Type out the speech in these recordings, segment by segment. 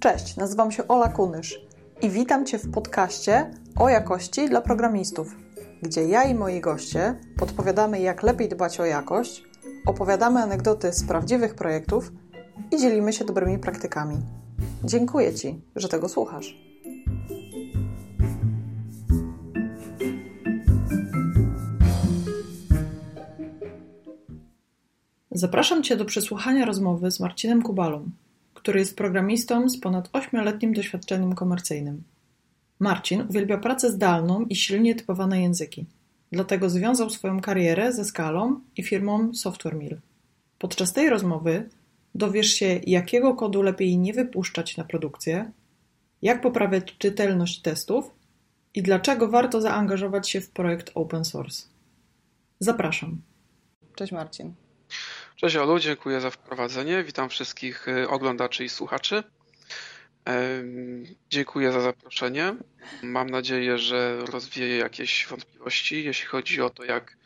Cześć, nazywam się Ola Kunysz i witam Cię w podcaście o jakości dla programistów, gdzie ja i moi goście podpowiadamy, jak lepiej dbać o jakość, opowiadamy anegdoty z prawdziwych projektów i dzielimy się dobrymi praktykami. Dziękuję Ci, że tego słuchasz. Zapraszam Cię do przesłuchania rozmowy z Marcinem Kubalą, który jest programistą z ponad 8-letnim doświadczeniem komercyjnym. Marcin uwielbia pracę zdalną i silnie typowane języki. Dlatego związał swoją karierę ze Skalą i firmą Software Mill. Podczas tej rozmowy dowiesz się, jakiego kodu lepiej nie wypuszczać na produkcję, jak poprawiać czytelność testów i dlaczego warto zaangażować się w projekt open source. Zapraszam. Cześć Marcin. Cześć Olu, dziękuję za wprowadzenie. Witam wszystkich y, oglądaczy i słuchaczy. Dziękuję za zaproszenie. Mam nadzieję, że rozwieję jakieś wątpliwości, jeśli chodzi o to, jak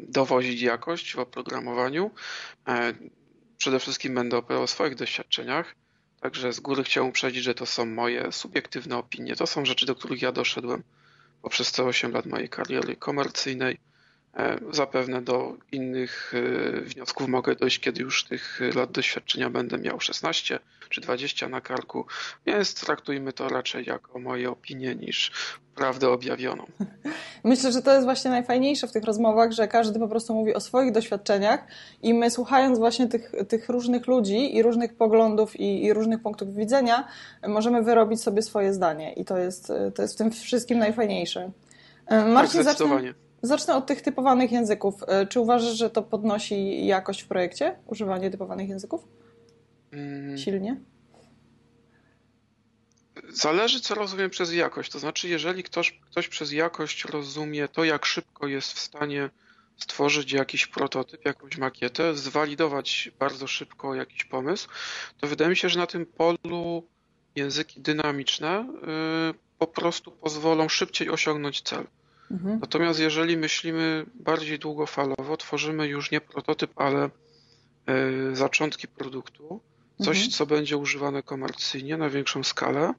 dowozić jakość w oprogramowaniu. E, przede wszystkim będę opowiadał o swoich doświadczeniach. Także z góry chciałem uprzedzić, że to są moje subiektywne opinie. To są rzeczy, do których ja doszedłem poprzez te 8 lat mojej kariery komercyjnej zapewne do innych e, wniosków mogę dojść, kiedy już tych lat doświadczenia będę miał 16 czy 20 na karku, więc traktujmy to raczej jako moje opinie niż prawdę objawioną. Myślę, że to jest właśnie najfajniejsze w tych rozmowach, że każdy po prostu mówi o swoich doświadczeniach i my słuchając właśnie tych, tych różnych ludzi i różnych poglądów i, i różnych punktów widzenia, możemy wyrobić sobie swoje zdanie i to jest, to jest w tym wszystkim najfajniejsze. E, Marcin, tak, zdecydowanie. Zacznę... Od tych typowanych języków. E, czy uważasz, że to podnosi jakość w projekcie? Używanie typowanych języków? Hmm. Silnie? Zależy, co rozumiem przez jakość. To znaczy, jeżeli ktoś, ktoś przez jakość rozumie to, jak szybko jest w stanie stworzyć jakiś prototyp, jakąś makietę, zwalidować bardzo szybko jakiś pomysł, to wydaje mi się, że na tym polu języki dynamiczne yy, po prostu pozwolą szybciej osiągnąć cel. Mhm. Natomiast jeżeli myślimy bardziej długofalowo, tworzymy już nie prototyp, ale y, zaczątki produktu, coś, mhm. co będzie używane komercyjnie na większą skalę,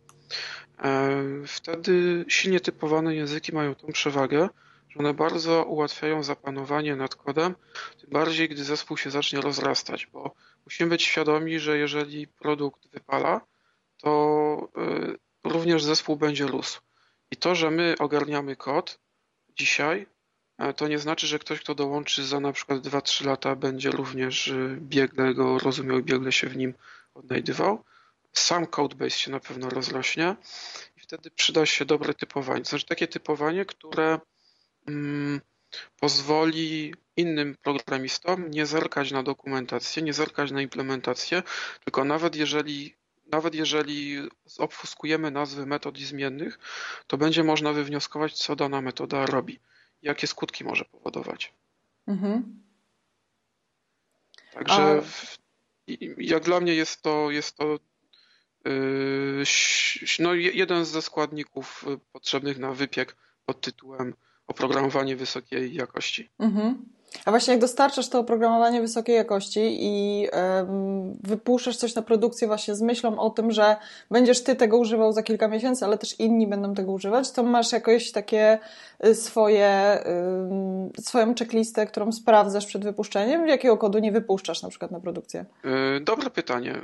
y, wtedy silnie typowane języki mają tą przewagę, że one bardzo ułatwiają zapanowanie nad kodem, tym bardziej gdy zespół się zacznie rozrastać, bo musimy być świadomi, że jeżeli produkt wypala, to y, również zespół będzie rósł. I to, że my ogarniamy kod, dzisiaj, to nie znaczy, że ktoś, kto dołączy za na przykład 2-3 lata, będzie również y, biegle go rozumiał i biegle się w nim odnajdywał. Sam codebase się na pewno rozrośnie i wtedy przyda się dobre typowanie. Znaczy takie typowanie, które mm, pozwoli innym programistom nie zerkać na dokumentację, nie zerkać na implementację, tylko nawet jeżeli nawet jeżeli obfuskujemy nazwy metod i zmiennych, to będzie można wywnioskować, co dana metoda robi, jakie skutki może powodować. Mhm. Także A... jak dla mnie jest to, jest to yy, no, jeden ze składników potrzebnych na wypiek pod tytułem oprogramowanie wysokiej jakości. Mhm. A właśnie jak dostarczasz to oprogramowanie wysokiej jakości i wypuszczasz coś na produkcję właśnie z myślą o tym, że będziesz ty tego używał za kilka miesięcy, ale też inni będą tego używać, to masz jakoś takie y, swoje, um, swoją checklistę, którą sprawdzasz przed wypuszczeniem, jakiego kodu nie wypuszczasz na przykład na produkcję? Y, dobre pytanie.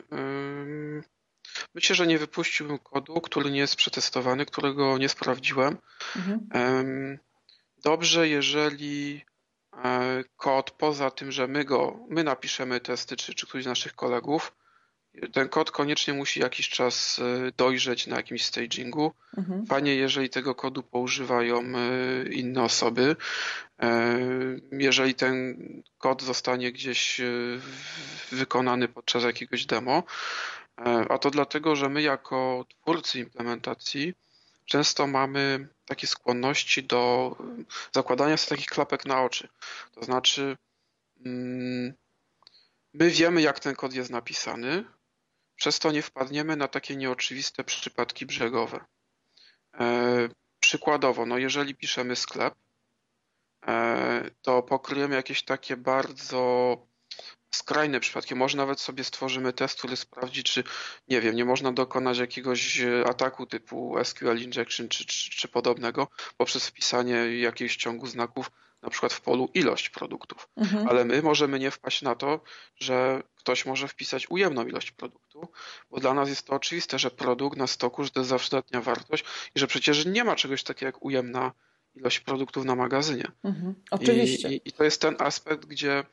Myślę, że nie wypuściłbym kodu, który nie jest przetestowany, którego nie sprawdziłem. Mhm. Dobrze, jeżeli kod, poza tym, że my go, my napiszemy testy, czy, czy któryś z naszych kolegów, ten kod koniecznie musi jakiś czas e, dojrzeć na jakimś stagingu. Mhm. Fajnie, jeżeli tego kodu poużywają e, inne osoby. Jeżeli ten kod zostanie gdzieś wykonany podczas jakiegoś demo, a to dlatego, że my jako twórcy implementacji często mamy takie skłonności do zakładania sobie takich klapek na oczy. To znaczy, mm, my wiemy, jak ten kod jest napisany, przez to nie wpadniemy na takie nieoczywiste przypadki brzegowe. E, przykładowo, no jeżeli piszemy sklep, e, to pokryjemy jakieś takie bardzo skrajne przypadki. Może nawet sobie stworzymy test, który sprawdzi, czy nie wiem, nie można dokonać jakiegoś ataku typu SQL injection czy, czy, czy podobnego poprzez wpisanie jakiegoś ciągu znaków na przykład w polu ilość produktów. Mhm. Ale my możemy nie wpaść na to, że ktoś może wpisać ujemną ilość produktu, bo dla nas jest to oczywiste, że produkt na stoku, że to jest zawsze dodatnia wartość i że przecież nie ma czegoś takiego jak ujemna ilość produktów na magazynie. Mhm. Oczywiście. I, i, I, to jest ten aspekt, gdzie e,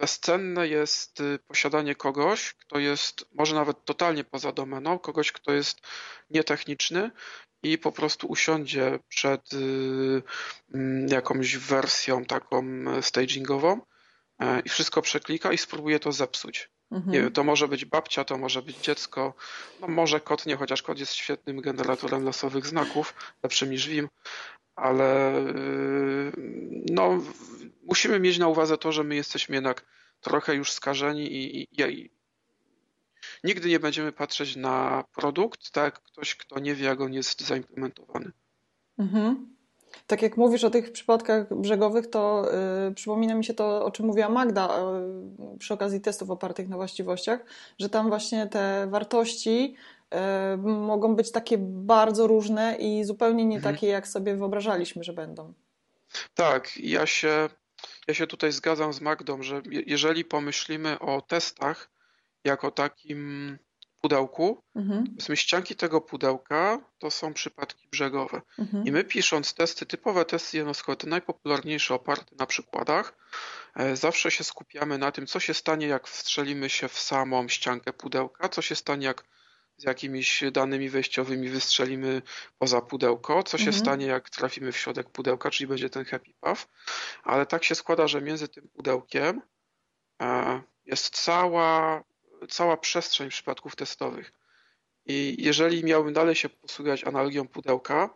bezcenne jest y, posiadanie kogoś, kto jest może nawet totalnie poza domeną, kogoś, kto jest nietechniczny i po prostu usiądzie przed y, mm, jakąś wersją taką stagingową e, i wszystko przeklika i spróbuje to zepsuć. Mhm. Nie wiem, to może być babcia, to może być dziecko, no może kot nie, chociaż kot jest świetnym generatorem losowych znaków, lepszym niż Vim, ale y, no, musimy mieć na uwadze to, że my jesteśmy jednak trochę już skażeni i, i, i nigdy nie będziemy patrzeć na produkt tak jak ktoś, kto nie wie, jak on jest zaimplementowany. Mhm. Tak jak mówisz o tych przypadkach brzegowych, to yy, przypomina mi się to, o czym mówiła Magda yy, przy okazji testów opartych na właściwościach, że tam właśnie te wartości yy, mogą być takie bardzo różne i zupełnie nie mhm. takie, jak sobie wyobrażaliśmy, że będą. Tak, ja się, ja się tutaj zgadzam z Magdą, że jeżeli pomyślimy o testach jako takim pudełku, mhm. powiedzmy ścianki tego pudełka to są przypadki brzegowe. Mhm. I my pisząc testy, typowe testy jednostkowe, te najpopularniejsze oparte na przykładach, e, zawsze się skupiamy na tym, co się stanie, jak wstrzelimy się w samą ściankę pudełka, co się stanie, jak z jakimiś danymi wejściowymi wystrzelimy poza pudełko, co się mhm. stanie, jak trafimy w środek pudełka, czyli będzie ten happy path. Ale tak się składa, że między tym pudełkiem e, jest cała cała przestrzeń przypadków testowych. I jeżeli miałbym dalej się posługiwać analogią pudełka,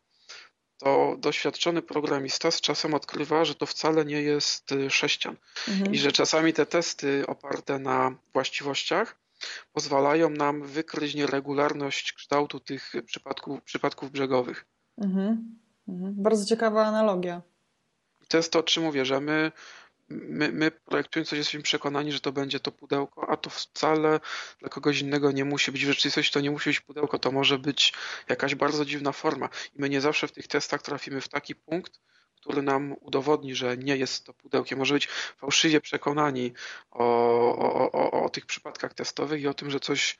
to doświadczony programista z czasem odkrywa, że to wcale nie jest y, sześcian mhm. i że czasami te testy oparte na właściwościach pozwalają nam wykryć nieregularność kształtu tych przypadków, przypadków brzegowych. Mhm. Mhm. Bardzo ciekawa analogia. I to jest to, o czym mówię, że my my, my projektując coś jesteśmy przekonani, że to będzie to pudełko, a to wcale dla kogoś innego nie musi być. W rzeczywistości to nie musi być pudełko, to może być jakaś bardzo dziwna forma. I my nie zawsze w tych testach trafimy w taki punkt, który nam udowodni, że nie jest to pudełkiem. Może być fałszywie przekonani o, o, o, o tych przypadkach testowych i o tym, że coś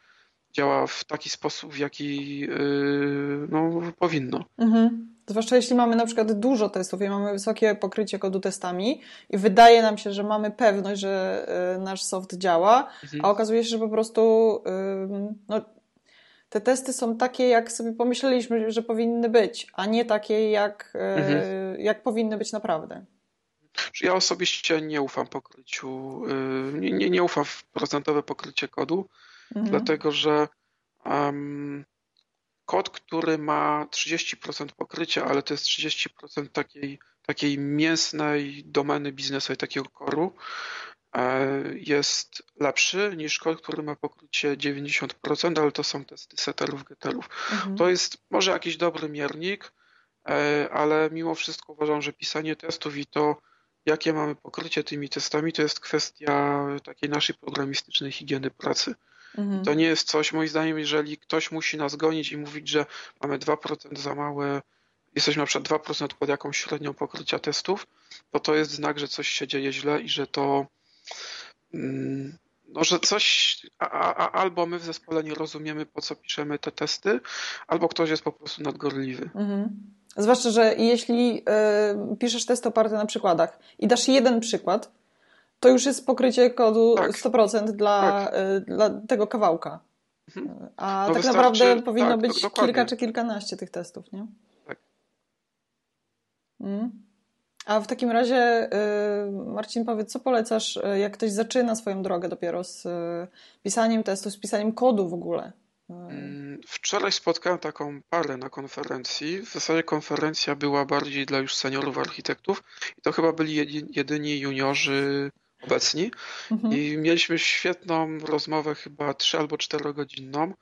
działa w taki sposób, w jaki yy, no, powinno. Mhm. Zwłaszcza jeśli mamy na przykład dużo testów i mamy wysokie pokrycie kodu testami i wydaje nam się, że mamy pewność, że yy, nasz soft działa, mhm. a okazuje się, że po prostu yy, no, te testy są takie, jak sobie pomyśleliśmy, że powinny być, a nie takie, jak, yy, mhm. jak powinny być naprawdę. Ja osobiście nie ufam pokryciu, yy, nie, nie, nie ufam w procentowe pokrycie kodu mhm. dlatego że um, kod, który ma 30% pokrycia, ale to jest 30% takiej, takiej mięsnej domeny biznesowej, takiego koru, e, jest lepszy niż kod, który ma pokrycie 90%, ale to są testy setterów, getterów. Mhm. To jest może jakiś dobry miernik, e, ale mimo wszystko uważam, że pisanie testów i to, jakie mamy pokrycie tymi testami, to jest kwestia takiej naszej programistycznej higieny pracy. Mhm. To nie jest coś, moim zdaniem, jeżeli ktoś musi nas gonić i mówić, że mamy 2% za małe, jesteśmy na przykład 2% pod jakąś średnią pokrycia testów, to to jest znak, że coś się dzieje źle i że to no, że coś, a, a, albo my w zespole nie rozumiemy, po co piszemy te testy, albo ktoś jest po prostu nadgorliwy. Mhm. Zwłaszcza, że jeśli y, piszesz testy oparte na przykładach i dasz jeden przykład, to już jest pokrycie kodu tak. 100% dla, tak. Y, dla tego kawałka. Mhm. A no tak naprawdę powinno tak, być kilka czy kilkanaście tych testów, nie? Tak. Mm. A w takim razie, y, Marcin, powiedz, co polecasz, y, jak ktoś zaczyna swoją drogę dopiero z pisaniem testów, z pisaniem kodu w ogóle? Mm, wczoraj spotkałem taką parę na konferencji. W zasadzie konferencja była bardziej dla już seniorów architektów i to chyba byli jedyni juniorzy obecni mhm. i mieliśmy świetną rozmowę, chyba 3 albo 4 godzinną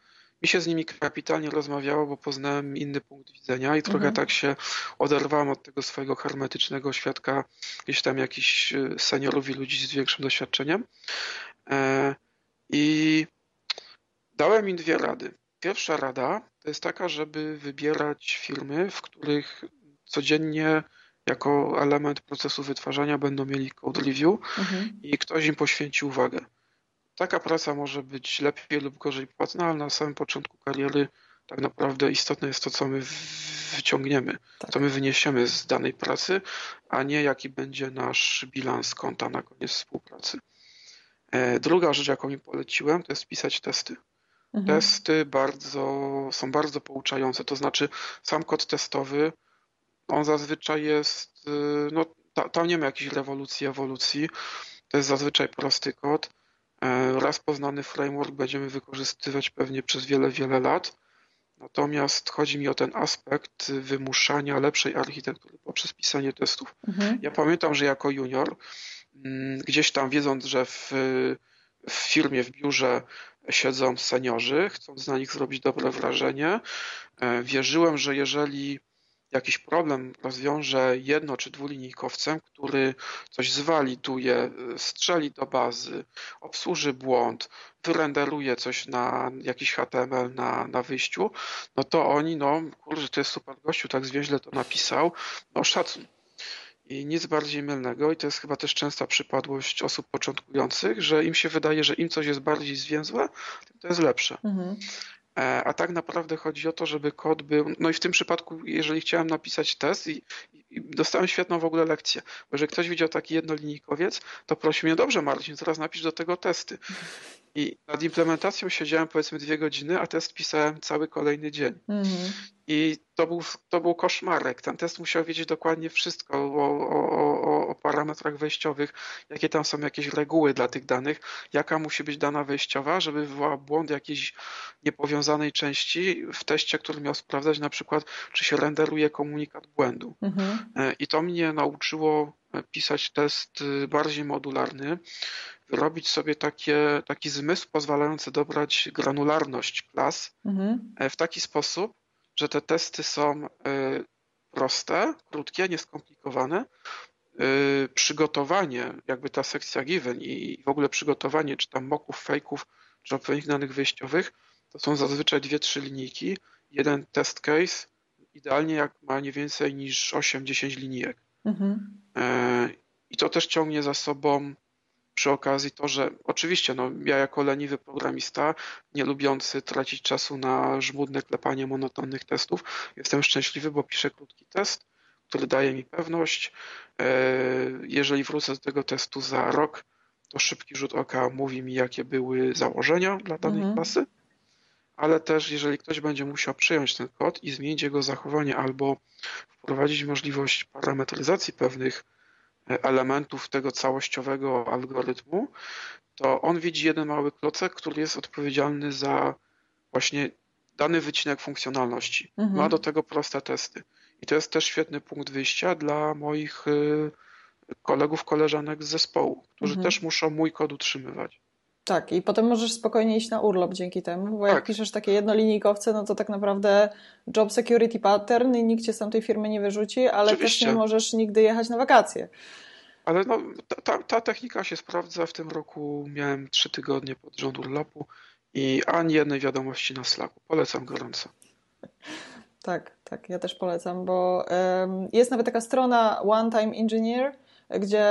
mi się z nimi kapitalnie rozmawiało, bo poznałem inny punkt widzenia i trochę Mhm. tak się oderwałem od tego swojego hermetycznego świadka, gdzieś tam jakichś e, seniorów i ludzi z większym doświadczeniem. E, I dałem im dwie rady. Pierwsza rada to jest taka, żeby wybierać firmy, w których codziennie jako element procesu wytwarzania będą mieli code review Mhm. i ktoś im poświęci uwagę. Taka praca może być lepiej lub gorzej płatna, ale na samym początku kariery tak naprawdę istotne jest to, co my wyciągniemy, Tak. co my wyniesiemy z danej pracy, a nie jaki będzie nasz bilans konta na koniec współpracy. E, Druga rzecz, jaką im poleciłem, to jest pisać testy. Mhm. Testy bardzo, są bardzo pouczające, to znaczy sam kod testowy, on zazwyczaj jest, y, no ta, tam nie ma jakiejś rewolucji, ewolucji, to jest zazwyczaj prosty kod. E, Raz poznany framework będziemy wykorzystywać pewnie przez wiele, wiele lat. Natomiast chodzi mi o ten aspekt wymuszania lepszej architektury poprzez pisanie testów. Mhm. Ja pamiętam, że jako junior, mm, gdzieś tam wiedząc, że w, w firmie, w biurze siedzą seniorzy, chcąc na nich zrobić dobre wrażenie, e, wierzyłem, że jeżeli jakiś problem rozwiąże jedno czy dwulinijkowcem, który coś zwaliduje, strzeli do bazy, obsłuży błąd, wyrenderuje coś na jakiś HTML na, na wyjściu, no to oni, no kurczę, to jest super gościu, tak zwięźle to napisał, no szacun. I nic bardziej mylnego, i to jest chyba też częsta przypadłość osób początkujących, że im się wydaje, że im coś jest bardziej zwięzłe, tym to jest lepsze. Mhm. E, A tak naprawdę chodzi o to, żeby kod był. No i w tym przypadku, jeżeli chciałem napisać test i, i dostałem świetną w ogóle lekcję, bo jeżeli ktoś widział taki jednolinijkowiec, to prosił mnie, dobrze Marcin, teraz napisz do tego testy. I nad implementacją siedziałem powiedzmy dwie godziny, a test pisałem cały kolejny dzień. Mhm. I to był, to był koszmarek. Ten test musiał wiedzieć dokładnie wszystko o, o, o, o parametrach wejściowych, jakie tam są jakieś reguły dla tych danych, jaka musi być dana wejściowa, żeby wywołał błąd jakiejś niepowiązanej części w teście, który miał sprawdzać na przykład, czy się renderuje komunikat błędu. Mhm. E, I to mnie nauczyło e, pisać test e, bardziej modularny, wyrobić sobie takie, taki zmysł pozwalający dobrać granularność klas, Mhm. E, w taki sposób, że te testy są e, proste, krótkie, nieskomplikowane. E, Przygotowanie, jakby ta sekcja given i w ogóle przygotowanie, czy tam moków, fejków, czy odpowiednich danych wyjściowych, to są zazwyczaj dwie, trzy linijki, jeden test case, idealnie jak ma nie więcej niż 8-10 linijek. Mhm. E, I to też ciągnie za sobą przy okazji to, że oczywiście no, ja jako leniwy programista, nie lubiący tracić czasu na żmudne klepanie monotonnych testów, jestem szczęśliwy, bo piszę krótki test, który daje mi pewność. E, Jeżeli wrócę do tego testu za rok, to szybki rzut oka mówi mi, jakie były założenia dla danej Mhm. klasy, ale też jeżeli ktoś będzie musiał przyjąć ten kod i zmienić jego zachowanie albo wprowadzić możliwość parametryzacji pewnych elementów tego całościowego algorytmu, to on widzi jeden mały klocek, który jest odpowiedzialny za właśnie dany wycinek funkcjonalności. Mhm. Ma do tego proste testy. I to jest też świetny punkt wyjścia dla moich y, kolegów, koleżanek z zespołu, którzy Mhm. też muszą mój kod utrzymywać. Tak, i potem możesz spokojnie iść na urlop dzięki temu, bo jak Tak. piszesz takie jednolinijkowce, no to tak naprawdę job security pattern i nikt cię z tamtej firmy nie wyrzuci, ale Oczywiście. też nie możesz nigdy jechać na wakacje. Ale no, ta, ta, technika się sprawdza. W tym roku miałem trzy tygodnie pod rząd urlopu i ani jednej wiadomości na Slacku. Polecam gorąco. Tak, tak, ja też polecam, bo em, jest nawet taka strona One Time Engineer, gdzie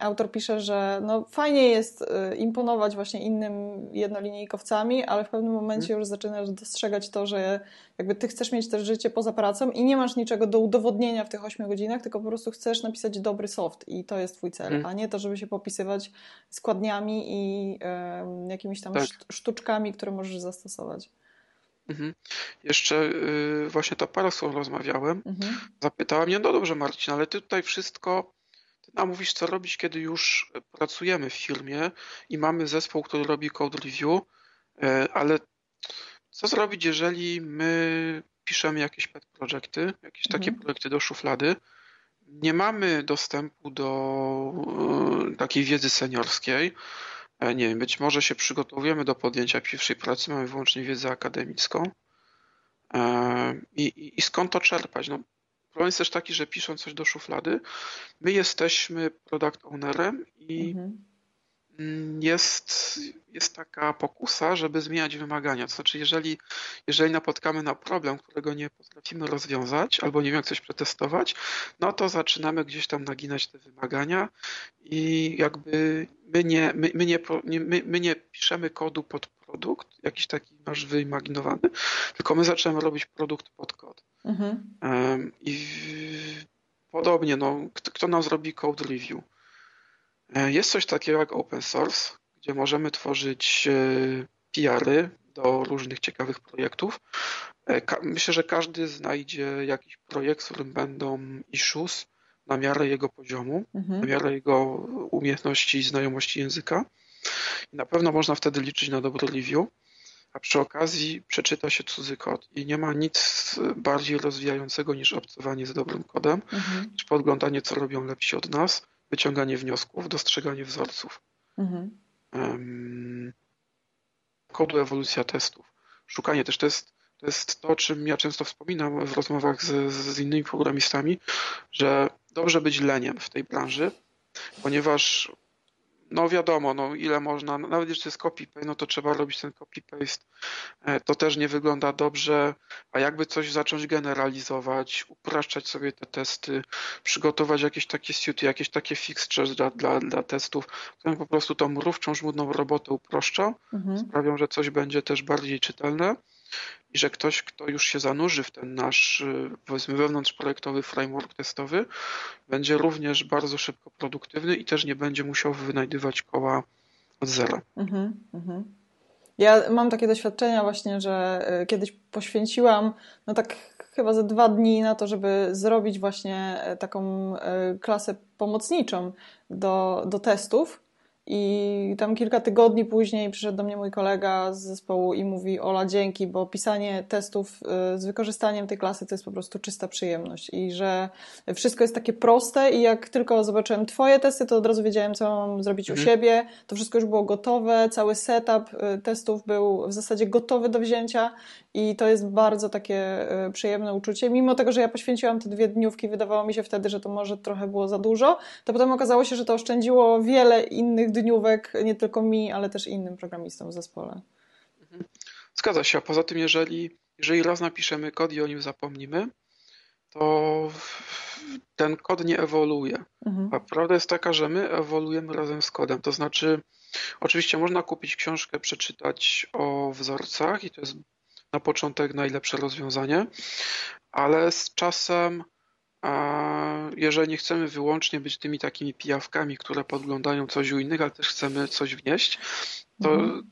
autor pisze, że no, fajnie jest e, imponować właśnie innym jednolinijkowcami, ale w pewnym momencie już zaczynasz dostrzegać to, że jakby ty chcesz mieć też życie poza pracą i nie masz niczego do udowodnienia w tych 8 godzinach, tylko po prostu chcesz napisać dobry soft i to jest twój cel, Mhm. a nie to, żeby się popisywać składniami i jakimiś tam Tak. szt- sztuczkami, które możesz zastosować. Mhm. Jeszcze y, właśnie ta z którą rozmawiałem, Mhm. zapytała mnie, no dobrze Marcin, ale ty tutaj wszystko, ty nam mówisz co robić, kiedy już pracujemy w firmie i mamy zespół, który robi code review, e, ale co zrobić, jeżeli my piszemy jakieś pet projekty, jakieś takie Mhm. projekty do szuflady, nie mamy dostępu do e, takiej wiedzy seniorskiej, nie wiem, być może się przygotowujemy do podjęcia pierwszej pracy, mamy wyłącznie wiedzę akademicką. E, I, i, i skąd to czerpać? No, problem jest też taki, że pisząc coś do szuflady, my jesteśmy product ownerem i mhm. Mm, jest, jest taka pokusa, żeby zmieniać wymagania. To znaczy, jeżeli, jeżeli napotkamy na problem, którego nie potrafimy rozwiązać, albo nie wiemy, jak coś przetestować, no to zaczynamy gdzieś tam naginać te wymagania i jakby my nie, my, my nie, my, my nie piszemy kodu pod produkt, jakiś taki nasz wyimaginowany, tylko my zaczynamy robić produkt pod kod. Mhm. I podobnie, no, kto, kto nam zrobi code review? E, jest coś takiego jak open source, gdzie możemy tworzyć e, PR-y do różnych ciekawych projektów. E, myślę, że każdy znajdzie jakiś projekt, w którym będą issues na miarę jego poziomu, mhm. na miarę jego umiejętności i znajomości języka. I na pewno można wtedy liczyć na dobry review, a przy okazji przeczyta się cudzy kod i nie ma nic bardziej rozwijającego niż obcowanie z dobrym kodem, mhm. czy podglądanie, co robią lepsi od nas wyciąganie wniosków, dostrzeganie wzorców. Mhm. Um, kodu ewolucja testów. Szukanie też to jest, to jest to, o czym ja często wspominam w rozmowach z, z innymi programistami, że dobrze być leniem w tej branży, ponieważ no wiadomo, no ile można, nawet jeśli to jest copy-paste, no to trzeba robić ten copy-paste. E, to też nie wygląda dobrze, a jakby coś zacząć generalizować, upraszczać sobie te testy, przygotować jakieś takie suity, jakieś takie fixtures dla, dla, dla testów, które po prostu tą mrówczą, żmudną robotę uproszczą, mhm. sprawią, że coś będzie też bardziej czytelne i że ktoś, kto już się zanurzy w ten nasz, y, powiedzmy, wewnątrzprojektowy framework testowy, będzie również bardzo szybko produktywny i też nie będzie musiał wynajdywać koła od zera. Mhm, mhm. Ja mam takie doświadczenia właśnie, że y, kiedyś poświęciłam, no tak chyba ze dwa dni na to, żeby zrobić właśnie y, taką klasę pomocniczą do, do testów i tam kilka tygodni później przyszedł do mnie mój kolega z zespołu i mówi: Ola, dzięki, bo pisanie testów y, z wykorzystaniem tej klasy to jest po prostu czysta przyjemność. I że wszystko jest takie proste, i jak tylko zobaczyłem Twoje testy, to od razu wiedziałem, co mam zrobić mhm. u siebie. To wszystko już było gotowe, cały setup y, testów był w zasadzie gotowy do wzięcia, i to jest bardzo takie y, przyjemne uczucie. Mimo tego, że ja poświęciłam te dwie dniówki, wydawało mi się wtedy, że to może trochę było za dużo, to potem okazało się, że to oszczędziło wiele innych dniówek, nie tylko mi, ale też innym programistom w zespole. Zgadza się, a poza tym, jeżeli, jeżeli raz napiszemy kod i o nim zapomnimy, to ten kod nie ewoluuje. Mhm. A prawda jest taka, że my ewoluujemy razem z kodem. To znaczy, oczywiście można kupić książkę, przeczytać o wzorcach i to jest na początek najlepsze rozwiązanie, ale z czasem jeżeli nie chcemy wyłącznie być tymi takimi pijawkami, które podglądają coś u innych, ale też chcemy coś wnieść, to mhm.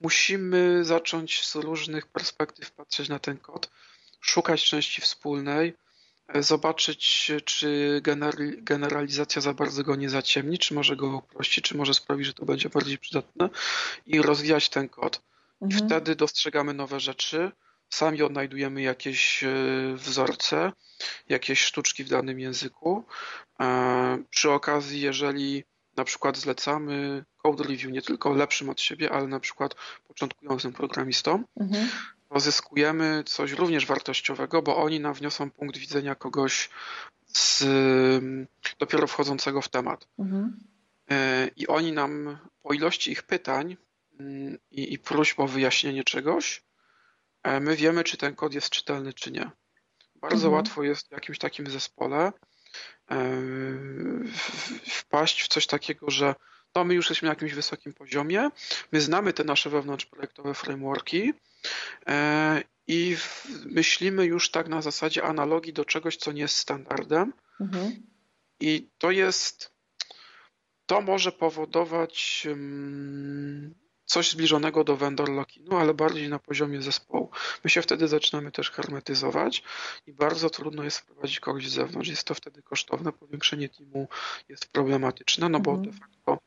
musimy zacząć z różnych perspektyw patrzeć na ten kod, szukać części wspólnej, zobaczyć, czy generalizacja za bardzo go nie zaciemni, czy może go uprości, czy może sprawi, że to będzie bardziej przydatne i rozwijać ten kod. Mhm. Wtedy dostrzegamy nowe rzeczy, sami odnajdujemy jakieś e, wzorce, jakieś sztuczki w danym języku. E, przy okazji, jeżeli na przykład zlecamy code review nie tylko lepszym od siebie, ale na przykład początkującym programistom, mhm. zyskujemy coś również wartościowego, bo oni nam wniosą punkt widzenia kogoś z, dopiero wchodzącego w temat. Mhm. E, I oni nam po ilości ich pytań i, i próśb o wyjaśnienie czegoś, my wiemy, czy ten kod jest czytelny, czy nie. Bardzo mhm. łatwo jest w jakimś takim zespole e, wpaść w coś takiego, że no my już jesteśmy na jakimś wysokim poziomie, my znamy te nasze wewnątrzprojektowe frameworki e, i myślimy już tak na zasadzie analogii do czegoś, co nie jest standardem. Mhm. I to jest, to może powodować coś zbliżonego do vendor lockinu, ale bardziej na poziomie zespołu. My się wtedy zaczynamy też hermetyzować i bardzo trudno jest wprowadzić kogoś z zewnątrz. Jest to wtedy kosztowne, powiększenie teamu jest problematyczne, no bo mhm. de facto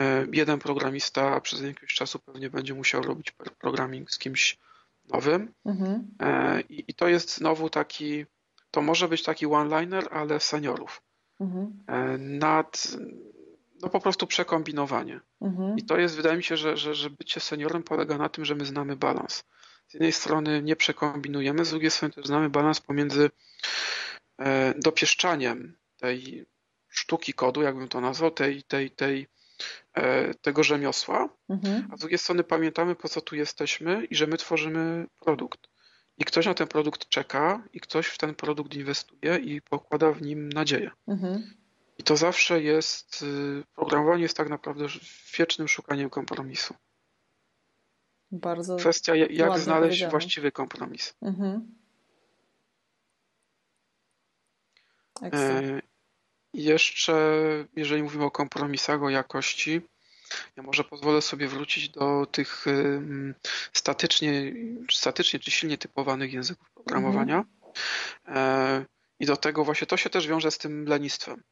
e, jeden programista przez jakiegoś czasu pewnie będzie musiał robić programming z kimś nowym mhm. E, I, i to jest znowu taki, to może być taki one-liner, ale seniorów. Mhm. E, nad no po prostu przekombinowanie. Mhm. I to jest, wydaje mi się, że, że, że bycie seniorem polega na tym, że my znamy balans. Z jednej strony nie przekombinujemy, z drugiej strony też znamy balans pomiędzy e, dopieszczaniem tej sztuki kodu, jakbym to nazwał, tej, tej, tej, e, tego rzemiosła, mhm. a z drugiej strony pamiętamy, po co tu jesteśmy i że my tworzymy produkt. I ktoś na ten produkt czeka, i ktoś w ten produkt inwestuje i pokłada w nim nadzieję. Mhm. I to zawsze jest, y, programowanie jest tak naprawdę wiecznym szukaniem kompromisu. Bardzo Kwestia, jak znaleźć właściwy kompromis. Mhm. E, jeszcze, jeżeli mówimy o kompromisach, o jakości, ja może pozwolę sobie wrócić do tych statycznie, statycznie czy silnie typowanych języków programowania. Mhm. I do tego właśnie to się też wiąże z tym lenistwem.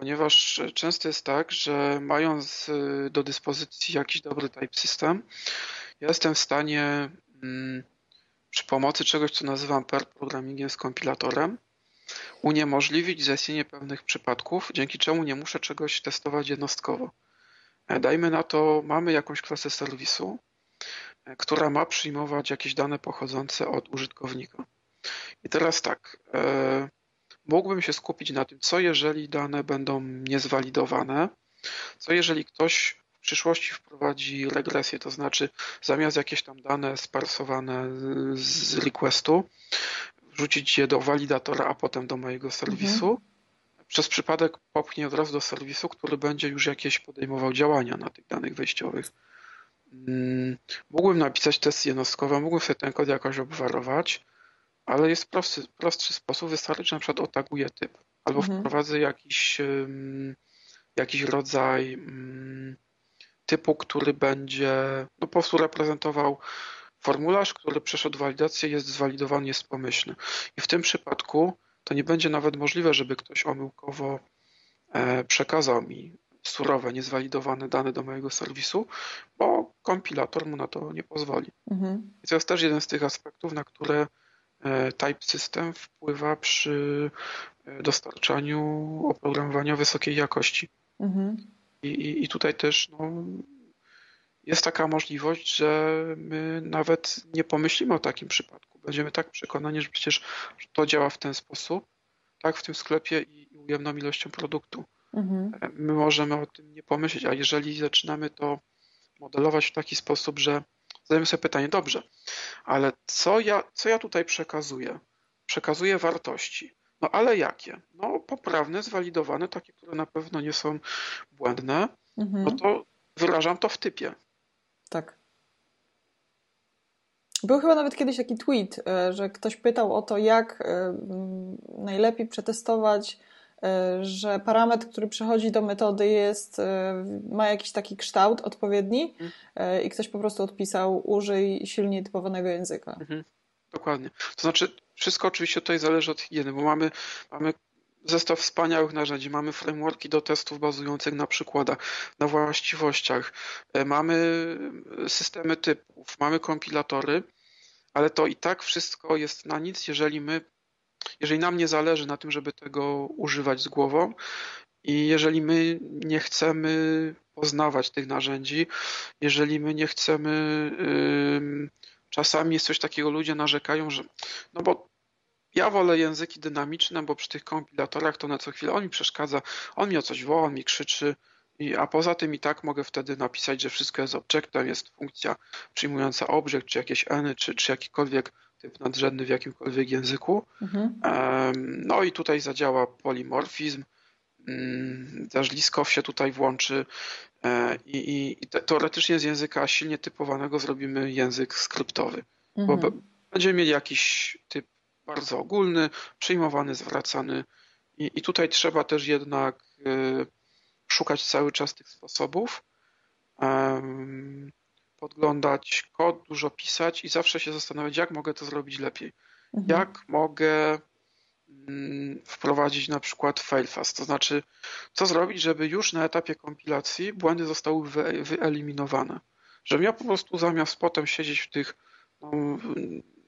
Ponieważ często jest tak, że mając y, do dyspozycji jakiś dobry type system, ja jestem w stanie przy pomocy czegoś, co nazywam pair programmingiem z kompilatorem, uniemożliwić zaistnienie pewnych przypadków, dzięki czemu nie muszę czegoś testować jednostkowo. E, dajmy na to, mamy jakąś klasę serwisu, e, która ma przyjmować jakieś dane pochodzące od użytkownika. I teraz tak, e, mógłbym się skupić na tym, co jeżeli dane będą niezwalidowane, co jeżeli ktoś w przyszłości wprowadzi regresję, to znaczy zamiast jakieś tam dane sparsowane z requestu, wrzucić je do walidatora, a potem do mojego serwisu, mhm przez przypadek popchnie od razu do serwisu, który będzie już jakieś podejmował działania na tych danych wejściowych. Mm, mógłbym napisać testy jednostkowe, mógłbym sobie ten kod jakoś obwarować, ale jest prosty, prostszy sposób. Wystarczy, że na przykład otaguję typ albo mhm. wprowadzę jakiś, jakiś rodzaj mm, typu, który będzie no, po prostu reprezentował formularz, który przeszedł walidację, jest zwalidowany, jest pomyślny. I w tym przypadku to nie będzie nawet możliwe, żeby ktoś omyłkowo e, przekazał mi surowe, niezwalidowane dane do mojego serwisu, bo kompilator mu na to nie pozwoli. Mhm. I to jest też jeden z tych aspektów, na które Type System wpływa przy e, dostarczaniu oprogramowania wysokiej jakości. Mhm. I, i, I, tutaj też no, jest taka możliwość, że my nawet nie pomyślimy o takim przypadku. Będziemy tak przekonani, że przecież to działa w ten sposób, tak, w tym sklepie i ujemną ilością produktu. Mhm. My możemy o tym nie pomyśleć, a jeżeli zaczynamy to modelować w taki sposób, że zadajemy sobie pytanie, dobrze, ale co ja, co ja tutaj przekazuję? Przekazuję wartości. No ale jakie? No poprawne, zwalidowane, takie, które na pewno nie są błędne, mhm. no to wyrażam to w typie. Tak. Był chyba nawet kiedyś taki tweet, e, że ktoś pytał o to, jak e, najlepiej przetestować, że parametr, który przechodzi do metody jest, ma jakiś taki kształt odpowiedni mhm. i ktoś po prostu odpisał użyj silnie typowanego języka. Mhm. Dokładnie. To znaczy wszystko oczywiście tutaj zależy od higieny, bo mamy, mamy zestaw wspaniałych narzędzi. Mamy frameworki do testów bazujących na przykładach, na właściwościach, e, mamy systemy typów, mamy kompilatory, ale to i tak wszystko jest na nic, jeżeli my, jeżeli nam nie zależy na tym, żeby tego używać z głową i jeżeli my nie chcemy poznawać tych narzędzi, jeżeli my nie chcemy, yy, czasami jest coś takiego, ludzie narzekają, że no bo ja wolę języki dynamiczne, bo przy tych kompilatorach to na co chwilę on mi przeszkadza, on mi o coś woła, on mi krzyczy, i, a poza tym i tak mogę wtedy napisać, że wszystko jest objectem, jest funkcja przyjmująca object, czy jakieś n, czy, czy jakikolwiek typ nadrzędny w jakimkolwiek języku. Mhm. No i tutaj zadziała polimorfizm, mm, też Liskow się tutaj włączy e, i, i, i teoretycznie z języka silnie typowanego zrobimy język skryptowy, mhm. bo będziemy mieli jakiś typ bardzo ogólny, przyjmowany, zwracany. I, i tutaj trzeba też jednak y, szukać cały czas tych sposobów, podglądać kod, dużo pisać i zawsze się zastanawiać, jak mogę to zrobić lepiej. Mhm. Jak mogę mm, wprowadzić na przykład failfast, to znaczy co zrobić, żeby już na etapie kompilacji błędy zostały wyeliminowane. Żebym ja po prostu zamiast potem siedzieć w tych no,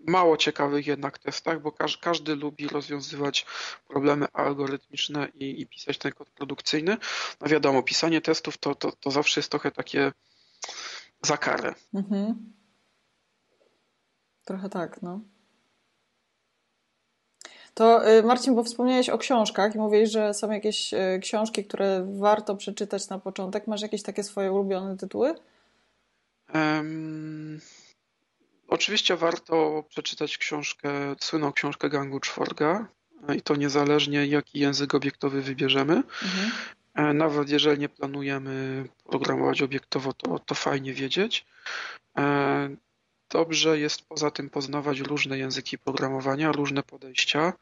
mało ciekawych jednak testach, bo każdy, każdy lubi rozwiązywać problemy algorytmiczne i, i, pisać ten kod produkcyjny. No wiadomo, pisanie testów to, to, to zawsze jest trochę takie za karę. Mhm. Trochę tak, no. To y, Marcin, bo wspomniałeś o książkach i mówiłeś, że są jakieś y, książki, które warto przeczytać na początek. Masz jakieś takie swoje ulubione tytuły? Um, oczywiście warto przeczytać książkę, słynną książkę Gangu Czworga i to niezależnie jaki język obiektowy wybierzemy. Mhm. E, nawet jeżeli nie planujemy programować obiektowo, to, to fajnie wiedzieć. E, dobrze jest poza tym poznawać różne języki programowania, różne podejścia.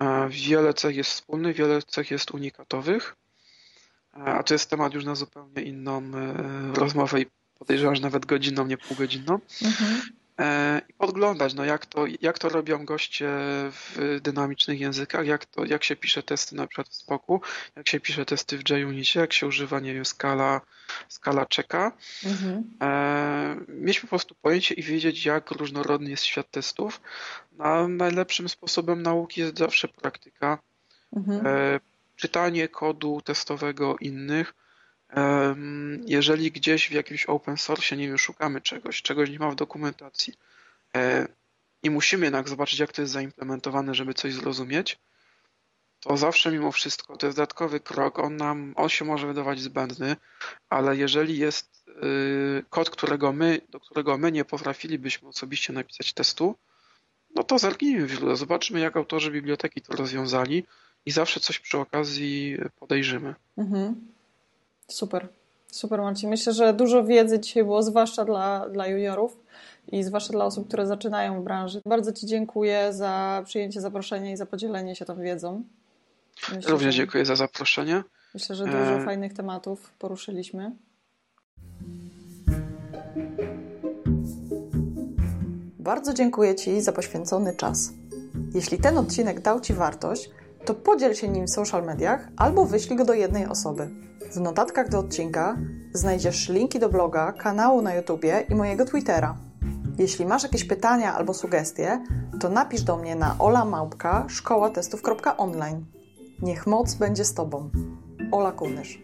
E, wiele cech jest wspólnych, wiele cech jest unikatowych, a to jest temat już na zupełnie inną rozmowę i podejrzewam, że nawet godzinną, nie półgodzinną. Mhm. E, i podglądać, no jak, to, jak to robią goście w dynamicznych językach, jak, to, jak się pisze testy na przykład w Spoku, jak się pisze testy w JUnicie, jak się używa, nie wiem, skala, skala czeka. Mhm. E, mieć po prostu pojęcie i wiedzieć, jak różnorodny jest świat testów. No, najlepszym sposobem nauki jest zawsze praktyka. Mhm. E, czytanie kodu testowego innych, jeżeli gdzieś w jakimś open source, nie wiem, szukamy czegoś, czegoś nie ma w dokumentacji e, i musimy jednak zobaczyć, jak to jest zaimplementowane, żeby coś zrozumieć, to zawsze mimo wszystko to jest dodatkowy krok. On nam, on się może wydawać zbędny, ale jeżeli jest y, kod, którego my, do którego my nie potrafilibyśmy osobiście napisać testu, no to zerknijmy w źródło, zobaczymy, jak autorzy biblioteki to rozwiązali i zawsze coś przy okazji podejrzymy. Mhm. Super, super Marcin. Myślę, że dużo wiedzy dzisiaj było, zwłaszcza dla, dla juniorów i zwłaszcza dla osób, które zaczynają w branży. Bardzo Ci dziękuję za przyjęcie zaproszenia i za podzielenie się tą wiedzą. Myślę, Również dziękuję za zaproszenie. Myślę, że dużo e... fajnych tematów poruszyliśmy. Bardzo dziękuję Ci za poświęcony czas. Jeśli ten odcinek dał Ci wartość, to podziel się nim w social mediach albo wyślij go do jednej osoby. W notatkach do odcinka znajdziesz linki do bloga, kanału na YouTubie i mojego Twittera. Jeśli masz jakieś pytania albo sugestie, to napisz do mnie na olamałpka szkołatestów.online. Niech moc będzie z Tobą. Ola Kunysz.